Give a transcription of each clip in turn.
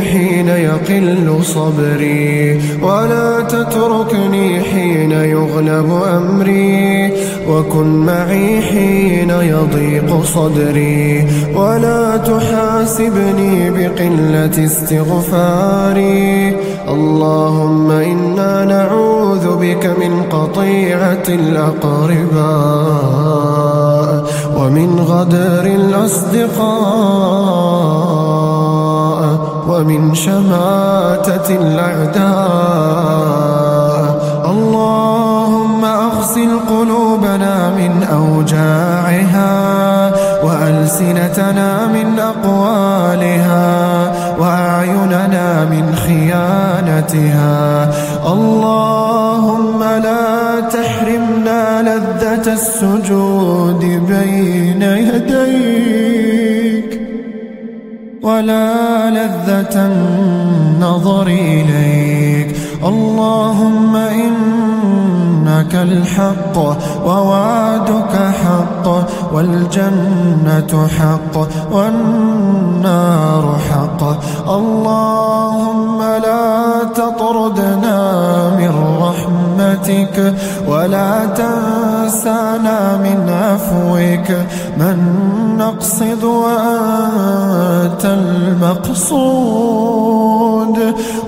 حين يقل صبري ولا تتركني حين يغلب أمري وكن معي حين يضيق صدري ولا تحاسبني بقلة استغفاري اللهم إنا نعوذ بك من قطيعة الأقرباء ومن غدر الأصدقاء ومن شماتة الأعداء. اللهم أغسل قلوبنا من أوجاعها وألسنتنا من أقوالها وأعيننا من خيانتها. اللهم لا تحرمنا لذة السجود بين يديك. ولا لذة النظر إليك. اللهم إنك الحق ووعدك حق والجنة حق والنار حق. اللهم لا تطردنا رحمتك ولا تنسانا من عفوك. من نقصد وأنت المقصود.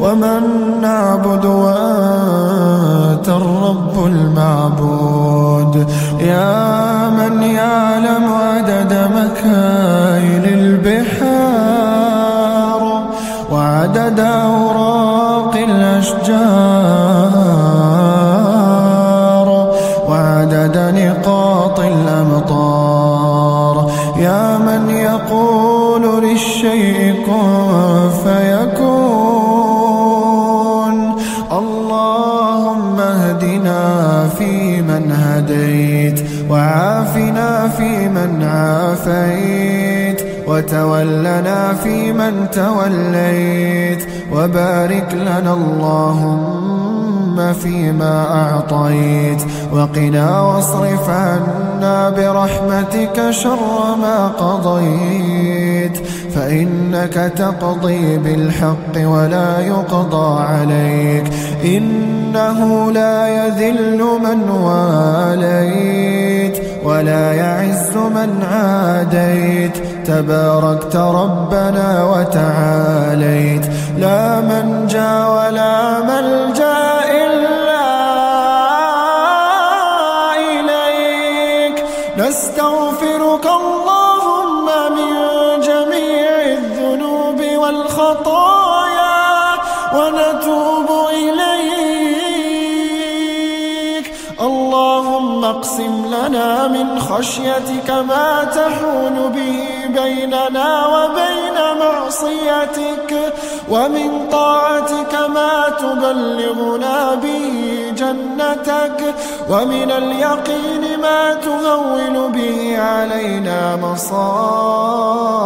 ومن نعبد وأنت الرب المعبود. يا من يعلم عدد مكاين البحار وعدد أوراق الأشجار. فيكون. اللهم اهدنا فيمن هديت وعافنا فيمن عافيت وتولنا فيمن توليت وبارك لنا اللهم فيما أعطيت. وقنا واصرف عنا برحمتك شر ما قضيت. فإنك تقضي بالحق ولا يقضى عليك. إنه لا يذل من واليت ولا يعز من عاديت. تباركت ربنا وتعاليت. لا من جاء نستغفرك اللهم من جميع الذنوب والخطايا ونتوب إليك. اللهم أقسم لنا من خشيتك ما تحول به بيننا وبين معصيتك ومن طاعتك ما تبلغنا به جنتك ومن اليقين ما تهون به علينا مصائب.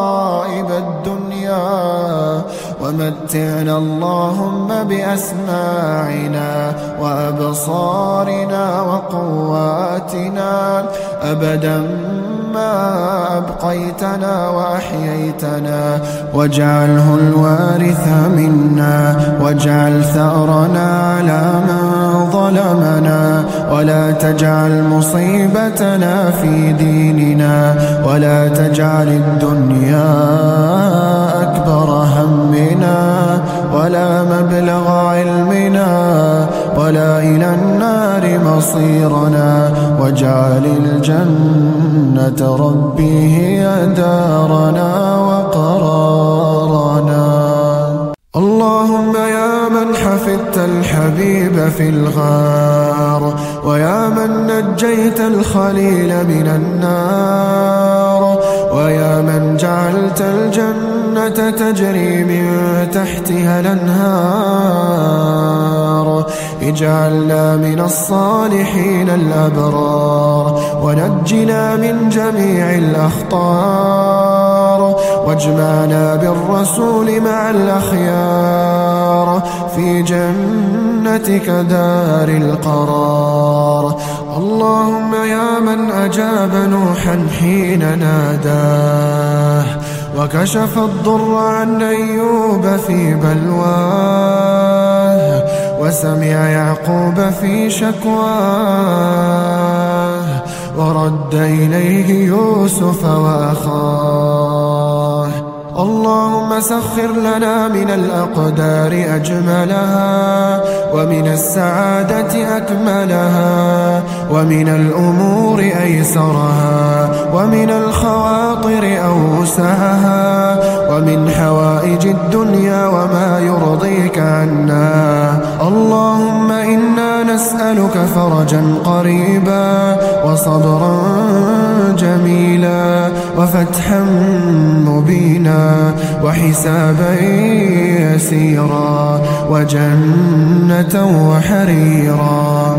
ومتعنا اللهم بأسماعنا وأبصارنا وقواتنا. أبدا ما أبقيتنا وأحييتنا. واجعله الوارث منا. واجعل ثأرنا على من ظلمنا. ولا تجعل مصيبتنا في ديننا ولا تجعل الدنيا أكبر همنا ولا مبلغ علمنا ولا إلى النار مصيرنا واجعل الجنة ربي هي دارنا. نجيت الخليل من النار ويا من جعلت الجنة تجري من تحتها الأنهار. اجعلنا من الصالحين الأبرار ونجنا من جميع الأخطار واجمعنا بالرسول مع الأخيار في جنتك دار القرار. اللهم يا من أجاب نوحا حين ناداه وكشف الضر عن أيوب في بلواه وسمع يعقوب في شكواه ورد إليه يوسف وأخاه. اللهم سخر لنا من الأقدار أجملها ومن السعادة أكملها ومن الأمور أيسرها ومن الخواطر أوسعها ومن حوائج الدنيا وما يرضيك عنا. اللهم إنا نسألك فرجا قريبا وصبرا جميلا. وفتحا مبينا وحسابا يسيرا وجنة وحريرا